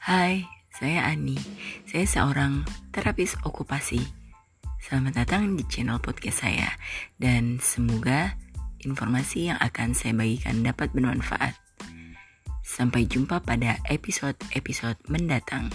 Hai, saya Ani. Saya seorang terapis okupasi. Selamat datang di channel podcast saya dan semoga informasi yang akan saya bagikan dapat bermanfaat. Sampai jumpa pada episode-episode mendatang.